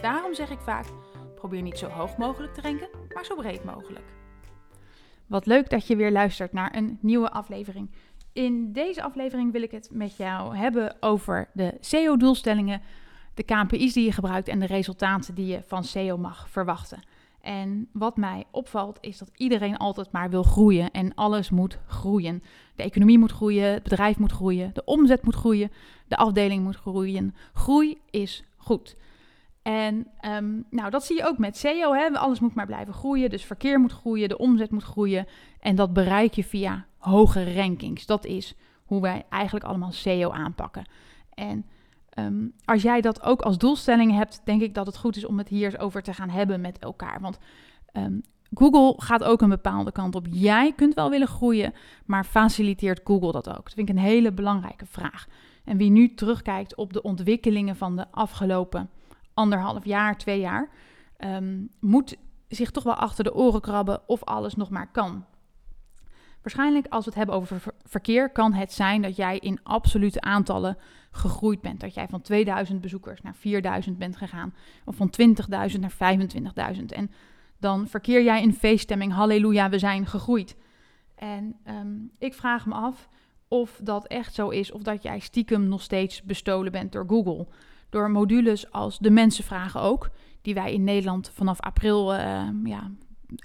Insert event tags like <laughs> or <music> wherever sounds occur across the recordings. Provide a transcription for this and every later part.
Daarom zeg ik vaak: probeer niet zo hoog mogelijk te renken, maar zo breed mogelijk. Wat leuk dat je weer luistert naar een nieuwe aflevering. In deze aflevering wil ik het met jou hebben over de SEO-doelstellingen, de KPI's die je gebruikt en de resultaten die je van SEO mag verwachten. En wat mij opvalt is dat iedereen altijd maar wil groeien en alles moet groeien. De economie moet groeien, het bedrijf moet groeien, de omzet moet groeien, de afdeling moet groeien. Groei is goed. En ehm, nou, dat zie je ook met SEO. Hè? Alles moet maar blijven groeien. Dus verkeer moet groeien, de omzet moet groeien. En dat bereik je via hoge rankings. Dat is hoe wij eigenlijk allemaal SEO aanpakken. En ehm, als jij dat ook als doelstelling hebt, denk ik dat het goed is om het hier eens over te gaan hebben met elkaar. Want um, Google gaat ook een bepaalde kant op. Jij kunt wel willen groeien, maar faciliteert Google dat ook? Dat vind ik een hele belangrijke vraag. En wie nu terugkijkt op de ontwikkelingen van de afgelopen anderhalf jaar, twee jaar, um, moet zich toch wel achter de oren krabben of alles nog maar kan. Waarschijnlijk als we het hebben over verkeer, kan het zijn dat jij in absolute aantallen gegroeid bent. Dat jij van 2000 bezoekers naar 4000 bent gegaan, of van 20.000 naar 25.000. En dan verkeer jij in feeststemming, halleluja, we zijn gegroeid. En um, ik vraag me af of dat echt zo is, of dat jij stiekem nog steeds bestolen bent door Google door modules als de mensen vragen ook, die wij in Nederland vanaf april, uh, ja,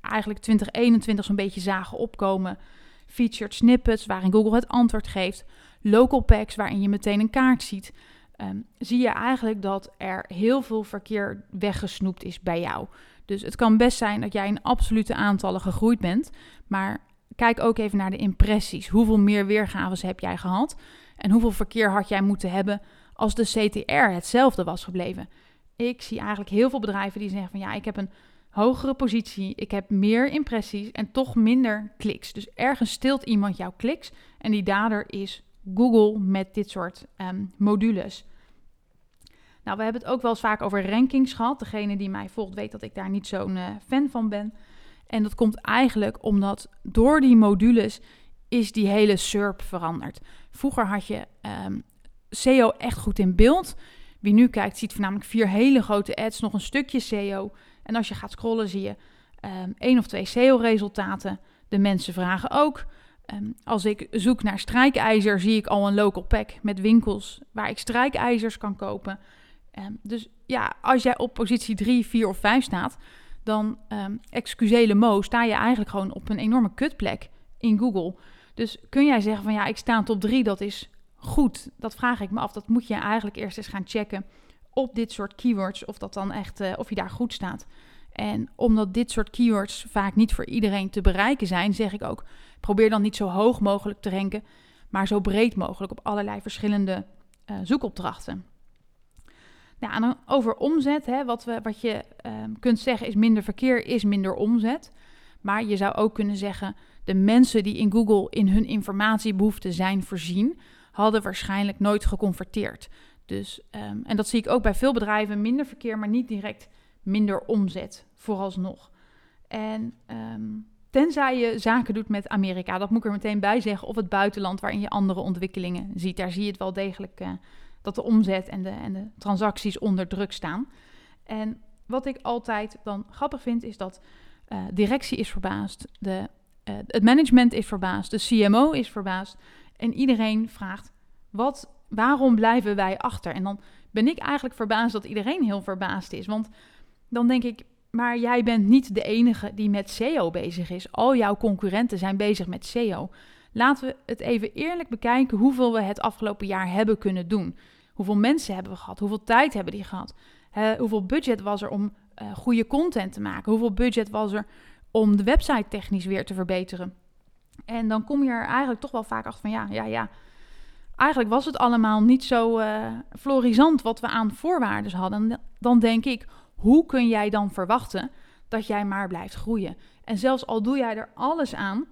eigenlijk 2021 zo'n beetje zagen opkomen. Featured snippets waarin Google het antwoord geeft. Local packs waarin je meteen een kaart ziet. Um, zie je eigenlijk dat er heel veel verkeer weggesnoept is bij jou. Dus het kan best zijn dat jij in absolute aantallen gegroeid bent. Maar kijk ook even naar de impressies. Hoeveel meer weergaves heb jij gehad? En hoeveel verkeer had jij moeten hebben als de CTR hetzelfde was gebleven. Ik zie eigenlijk heel veel bedrijven die zeggen van ja, ik heb een hogere positie, ik heb meer impressies en toch minder kliks. Dus ergens stilt iemand jouw kliks en die dader is Google met dit soort ehm, modules. Nou, we hebben het ook wel eens vaak over rankings gehad. Degene die mij volgt weet dat ik daar niet zo'n uh, fan van ben. En dat komt eigenlijk omdat door die modules is die hele SERP veranderd. Vroeger had je um, SEO echt goed in beeld. Wie nu kijkt, ziet voornamelijk vier hele grote ads, nog een stukje SEO. En als je gaat scrollen, zie je um, één of twee SEO-resultaten. De mensen vragen ook. Um, als ik zoek naar strijkijzer, zie ik al een local pack met winkels waar ik strijkijzers kan kopen. Um, dus ja, als jij op positie 3, 4 of 5 staat, dan, um, excusele mo, sta je eigenlijk gewoon op een enorme kutplek in Google. Dus kun jij zeggen van ja, ik sta top 3, dat is goed? Dat vraag ik me af. Dat moet je eigenlijk eerst eens gaan checken op dit soort keywords. Of dat dan echt, uh, of je daar goed staat. En omdat dit soort keywords vaak niet voor iedereen te bereiken zijn, zeg ik ook: probeer dan niet zo hoog mogelijk te ranken, maar zo breed mogelijk op allerlei verschillende uh, zoekopdrachten. Nou, en dan over omzet. Hè, wat, we, wat je uh, kunt zeggen is minder verkeer is minder omzet. Maar je zou ook kunnen zeggen, de mensen die in Google in hun informatiebehoeften zijn voorzien, hadden waarschijnlijk nooit geconverteerd. Dus, um, en dat zie ik ook bij veel bedrijven, minder verkeer, maar niet direct minder omzet, vooralsnog. En um, tenzij je zaken doet met Amerika, dat moet ik er meteen bij zeggen, of het buitenland waarin je andere ontwikkelingen ziet, daar zie je het wel degelijk uh, dat de omzet en de, en de transacties onder druk staan. En wat ik altijd dan grappig vind, is dat uh, directie is verbaasd, de, uh, het management is verbaasd, de CMO is verbaasd. En iedereen vraagt, wat, waarom blijven wij achter? En dan ben ik eigenlijk verbaasd dat iedereen heel verbaasd is. Want dan denk ik, maar jij bent niet de enige die met SEO bezig is. Al jouw concurrenten zijn bezig met SEO. Laten we het even eerlijk bekijken hoeveel we het afgelopen jaar hebben kunnen doen. Hoeveel mensen hebben we gehad? Hoeveel tijd hebben die gehad? Hoeveel budget was er om uh, goede content te maken? Hoeveel budget was er om de website technisch weer te verbeteren? En dan kom je er eigenlijk toch wel vaak achter van ja, ja, ja. Eigenlijk was het allemaal niet zo uh, florisant wat we aan voorwaarden hadden. Dan denk ik, hoe kun jij dan verwachten dat jij maar blijft groeien? En zelfs al doe jij er alles aan,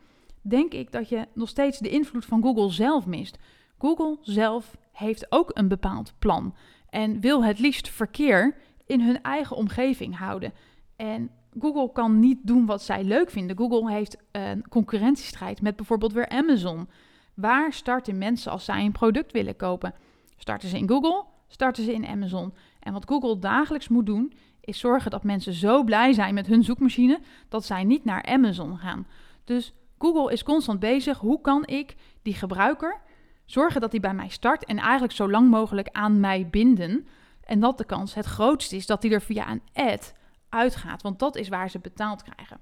denk ik dat je nog steeds de invloed van Google zelf mist. Google zelf heeft ook een bepaald plan en wil het liefst verkeer in hun eigen omgeving houden. En Google kan niet doen wat zij leuk vinden. Google heeft een concurrentiestrijd met bijvoorbeeld weer Amazon. Waar starten mensen als zij een product willen kopen? Starten ze in Google? Starten ze in Amazon? En wat Google dagelijks moet doen, is zorgen dat mensen zo blij zijn met hun zoekmachine dat zij niet naar Amazon gaan. Dus Google is constant bezig. Hoe kan ik die gebruiker zorgen dat hij bij mij start en eigenlijk zo lang mogelijk aan mij binden? En dat de kans het grootst is dat hij er via een ad uitgaat, want dat is waar ze betaald krijgen.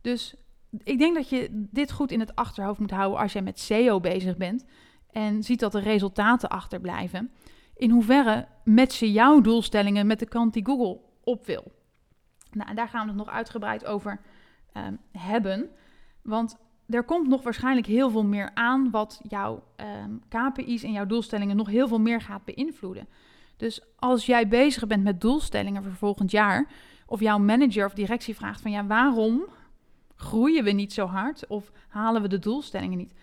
Dus ik denk dat je dit goed in het achterhoofd moet houden als jij met SEO bezig bent en ziet dat de resultaten achterblijven. In hoeverre matchen jouw doelstellingen met de kant die Google op wil? Nou, daar gaan we het nog uitgebreid over um, hebben. Want er komt nog waarschijnlijk heel veel meer aan wat jouw um, KPI's en jouw doelstellingen nog heel veel meer gaat beïnvloeden. Dus als jij bezig bent met doelstellingen voor volgend jaar, of jouw manager of directie vraagt van ja, waarom groeien we niet zo hard of halen we de doelstellingen niet?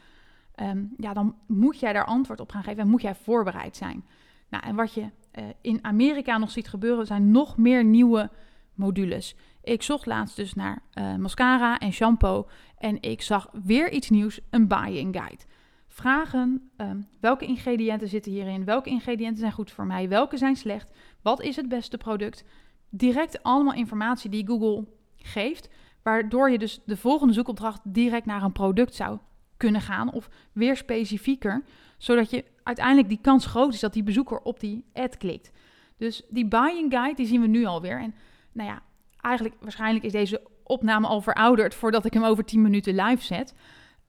Ehm, ja, dan moet jij daar antwoord op gaan geven en moet jij voorbereid zijn. Nou, en wat je uh, in Amerika nog ziet gebeuren, zijn nog meer nieuwe modules. Ik zocht laatst dus naar uh, mascara en shampoo en ik zag weer iets nieuws, een buying guide. Vragen, um, welke ingrediënten zitten hierin? Welke ingrediënten zijn goed voor mij? Welke zijn slecht? Wat is het beste product? Direct allemaal informatie die Google geeft, waardoor je dus de volgende zoekopdracht direct naar een product zou kunnen gaan of weer specifieker, zodat je uiteindelijk die kans groot is dat die bezoeker op die ad klikt. Dus die buying guide, die zien we nu alweer. En nou ja, eigenlijk waarschijnlijk is deze opname al verouderd voordat ik hem over 10 minuten live zet,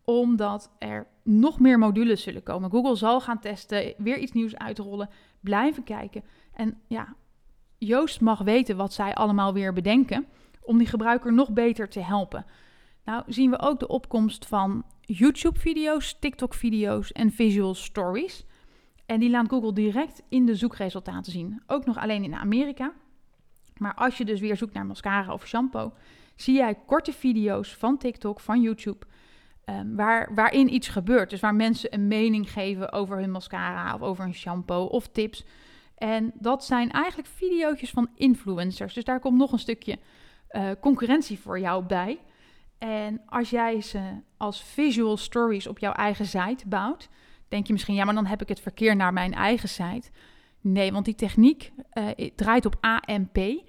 omdat er nog meer modules zullen komen. Google zal gaan testen, weer iets nieuws uitrollen, blijven kijken. En ja, Joost mag weten wat zij allemaal weer bedenken om die gebruiker nog beter te helpen. Nou zien we ook de opkomst van YouTube-video's, TikTok-video's en visual stories. En die laat Google direct in de zoekresultaten zien. Ook nog alleen in Amerika. Maar als je dus weer zoekt naar mascara of shampoo, zie jij korte video's van TikTok, van YouTube, um, waar, waarin iets gebeurt. Dus waar mensen een mening geven over hun mascara of over een shampoo of tips. En dat zijn eigenlijk video's van influencers. Dus daar komt nog een stukje uh, concurrentie voor jou bij. En als jij ze als visual stories op jouw eigen site bouwt, denk je misschien, ja, maar dan heb ik het verkeer naar mijn eigen site. Nee, want die techniek uh, draait op AMP. Um,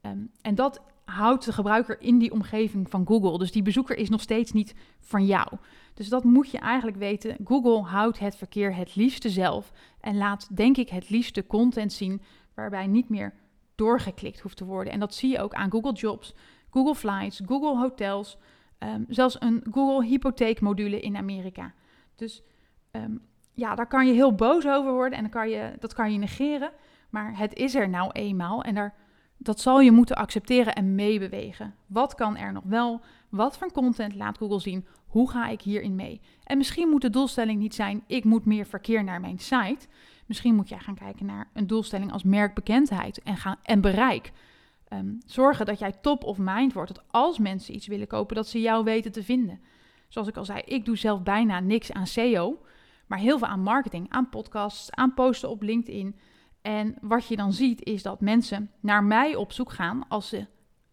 ehm, en dat houdt de gebruiker in die omgeving van Google. Dus die bezoeker is nog steeds niet van jou. Dus dat moet je eigenlijk weten. Google houdt het verkeer het liefste zelf en laat, denk ik, het liefste content zien waarbij niet meer doorgeklikt hoeft te worden. En dat zie je ook aan Google Jobs, Google Flights, Google Hotels, um, zelfs een Google hypotheekmodule in Amerika. Dus um, ja, daar kan je heel boos over worden en dan kan je, dat kan je negeren. Maar het is er nou eenmaal en daar dat zal je moeten accepteren en meebewegen. Wat kan er nog wel? Wat voor content laat Google zien? Hoe ga ik hierin mee? En misschien moet de doelstelling niet zijn: ik moet meer verkeer naar mijn site. Misschien moet jij gaan kijken naar een doelstelling als merkbekendheid en, gaan, en bereik. Um, zorgen dat jij top of mind wordt. Dat als mensen iets willen kopen, dat ze jou weten te vinden. Zoals ik al zei, ik doe zelf bijna niks aan SEO, maar heel veel aan marketing, aan podcasts, aan posten op LinkedIn. En wat je dan ziet is dat mensen naar mij op zoek gaan als ze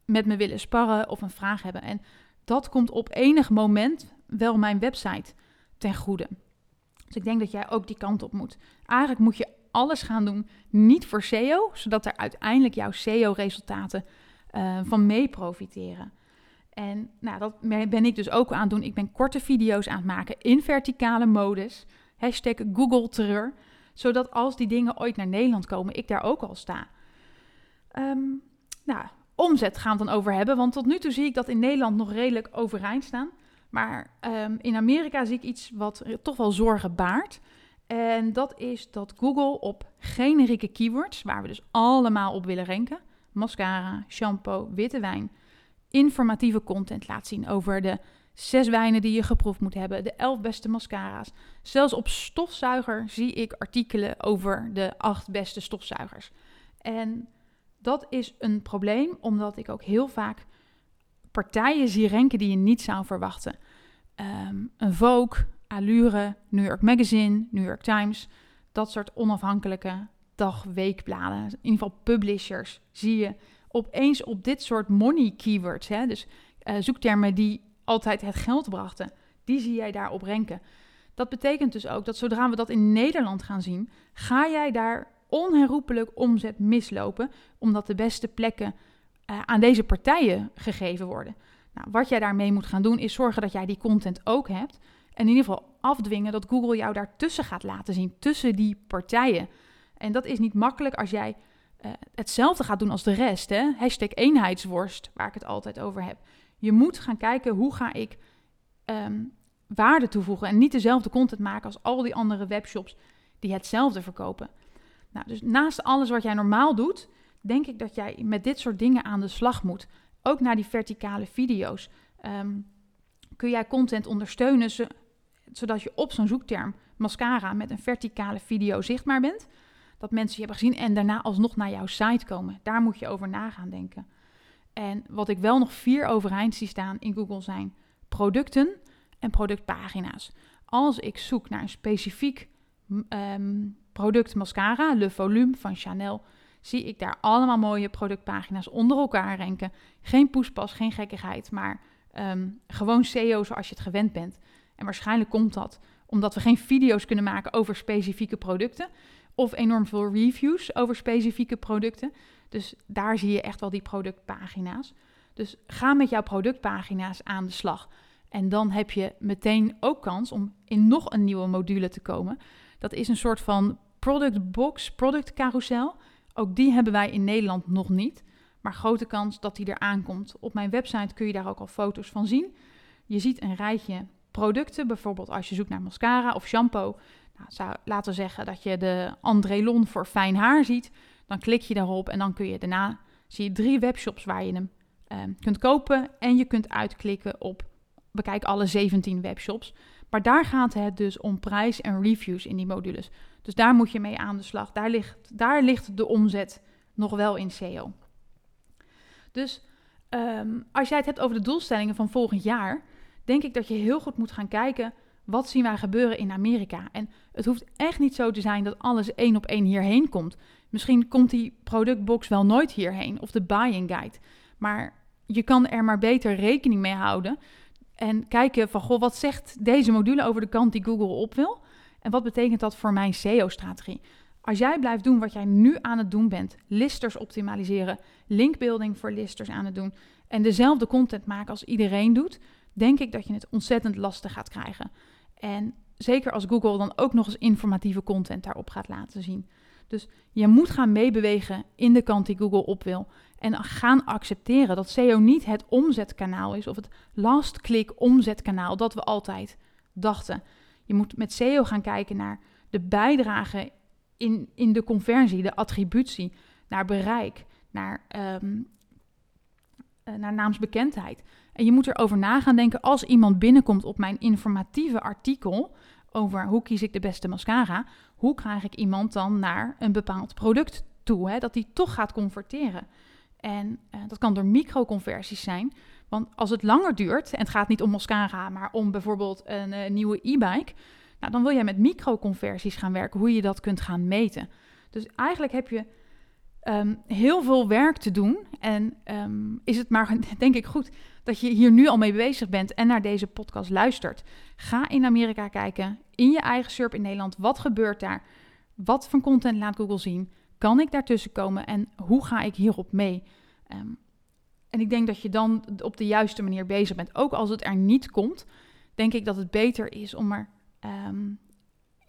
met me willen sparren of een vraag hebben. En dat komt op enig moment wel mijn website ten goede. Dus ik denk dat jij ook die kant op moet. Eigenlijk moet je alles gaan doen, niet voor SEO, zodat er uiteindelijk jouw SEO-resultaten uh, van mee profiteren. En nou, dat ben ik dus ook aan het doen. Ik ben korte video's aan het maken in verticale modus. Hashtag Google zodat als die dingen ooit naar Nederland komen, ik daar ook al sta. Um, nou, omzet gaan we dan over hebben. Want tot nu toe zie ik dat in Nederland nog redelijk overeind staan. Maar um, in Amerika zie ik iets wat toch wel zorgen baart. En dat is dat Google op generieke keywords, waar we dus allemaal op willen ranken, mascara, shampoo, witte wijn, informatieve content laat zien over de zes wijnen die je geproefd moet hebben, de elf beste mascara's. Zelfs op stofzuiger zie ik artikelen over de acht beste stofzuigers. En dat is een probleem, omdat ik ook heel vaak partijen zie ranken die je niet zou verwachten. Ehm, een Vogue, Allure, New York Magazine, New York Times, dat soort onafhankelijke dag-weekbladen, in ieder geval publishers, zie je opeens op dit soort money keywords, hè, dus uh, zoektermen die altijd het geld brachten, die zie jij daarop renken. Dat betekent dus ook dat zodra we dat in Nederland gaan zien, ga jij daar onherroepelijk omzet mislopen, omdat de beste plekken uh, aan deze partijen gegeven worden. Nou, wat jij daarmee moet gaan doen, is zorgen dat jij die content ook hebt. En in ieder geval afdwingen dat Google jou daartussen gaat laten zien, tussen die partijen. En dat is niet makkelijk als jij uh, hetzelfde gaat doen als de rest. Hè? Hashtag eenheidsworst, waar ik het altijd over heb. Je moet gaan kijken hoe ga ik um, waarde toevoegen en niet dezelfde content maken als al die andere webshops die hetzelfde verkopen. Nou, dus naast alles wat jij normaal doet, denk ik dat jij met dit soort dingen aan de slag moet. Ook naar die verticale video's. Um, kun jij content ondersteunen zodat je op zo'n zoekterm mascara met een verticale video zichtbaar bent. Dat mensen je hebben gezien en daarna alsnog naar jouw site komen. Daar moet je over na gaan denken. En wat ik wel nog vier overeind zie staan in Google zijn producten en productpagina's. Als ik zoek naar een specifiek um, product mascara, Le Volume van Chanel, zie ik daar allemaal mooie productpagina's onder elkaar renken. Geen poespas, geen gekkigheid, maar um, gewoon SEO zoals je het gewend bent. En waarschijnlijk komt dat omdat we geen video's kunnen maken over specifieke producten of enorm veel reviews over specifieke producten. Dus daar zie je echt wel die productpagina's. Dus ga met jouw productpagina's aan de slag. En dan heb je meteen ook kans om in nog een nieuwe module te komen. Dat is een soort van product box, product carousel. Ook die hebben wij in Nederland nog niet. Maar grote kans dat die er aankomt. Op mijn website kun je daar ook al foto's van zien. Je ziet een rijtje producten, bijvoorbeeld als je zoekt naar mascara of shampoo. Nou, zou, laten we zeggen dat je de Andrelon voor fijn haar ziet. Dan klik je daarop en dan kun je daarna zie je drie webshops waar je hem uh, kunt kopen. En je kunt uitklikken op bekijk alle 17 webshops. Maar daar gaat het dus om prijs en reviews in die modules. Dus daar moet je mee aan de slag. Daar ligt, daar ligt de omzet nog wel in SEO. Dus um, als jij het hebt over de doelstellingen van volgend jaar, denk ik dat je heel goed moet gaan kijken wat zien wij gebeuren in Amerika. En het hoeft echt niet zo te zijn dat alles één op één hierheen komt. Misschien komt die productbox wel nooit hierheen of de buying guide. Maar je kan er maar beter rekening mee houden en kijken van, goh, wat zegt deze module over de kant die Google op wil? En wat betekent dat voor mijn SEO-strategie? Als jij blijft doen wat jij nu aan het doen bent, listers optimaliseren, linkbuilding voor listers aan het doen en dezelfde content maken als iedereen doet, denk ik dat je het ontzettend lastig gaat krijgen. En zeker als Google dan ook nog eens informatieve content daarop gaat laten zien. Dus je moet gaan meebewegen in de kant die Google op wil. En gaan accepteren dat SEO niet het omzetkanaal is of het last click omzetkanaal dat we altijd dachten. Je moet met SEO gaan kijken naar de bijdrage in, in de conversie, de attributie, naar bereik, naar, um, naar naamsbekendheid. En je moet erover na gaan denken als iemand binnenkomt op mijn informatieve artikel over hoe kies ik de beste mascara, hoe krijg ik iemand dan naar een bepaald product toe, hè, dat die toch gaat converteren. En uh, dat kan door microconversies zijn. Want als het langer duurt, en het gaat niet om mascara, maar om bijvoorbeeld een uh, nieuwe e-bike, nou, dan wil jij met microconversies gaan werken, hoe je dat kunt gaan meten. Dus eigenlijk heb je um, heel veel werk te doen. En um, is het maar, <laughs> denk ik, goed dat je hier nu al mee bezig bent en naar deze podcast luistert. Ga in Amerika kijken, in je eigen SERP in Nederland. Wat gebeurt daar? Wat voor content laat Google zien? Kan ik daartussen komen en hoe ga ik hierop mee? Um, en ik denk dat je dan op de juiste manier bezig bent. Ook als het er niet komt, denk ik dat het beter is om er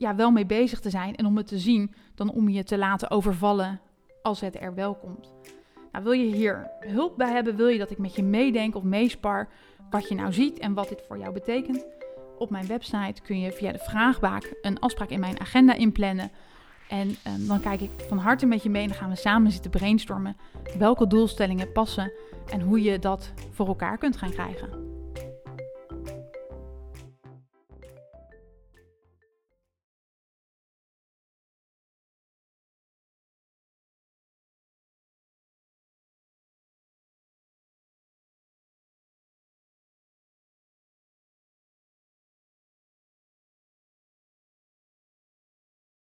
ja, wel mee bezig te zijn en om het te zien, dan om je te laten overvallen als het er wel komt. Nou, wil je hier hulp bij hebben? Wil je dat ik met je meedenk of meespar wat je nou ziet en wat dit voor jou betekent? Op mijn website kun je via de vraagbaak een afspraak in mijn agenda inplannen. En um, dan kijk ik van harte met je mee en dan gaan we samen zitten brainstormen welke doelstellingen passen en hoe je dat voor elkaar kunt gaan krijgen.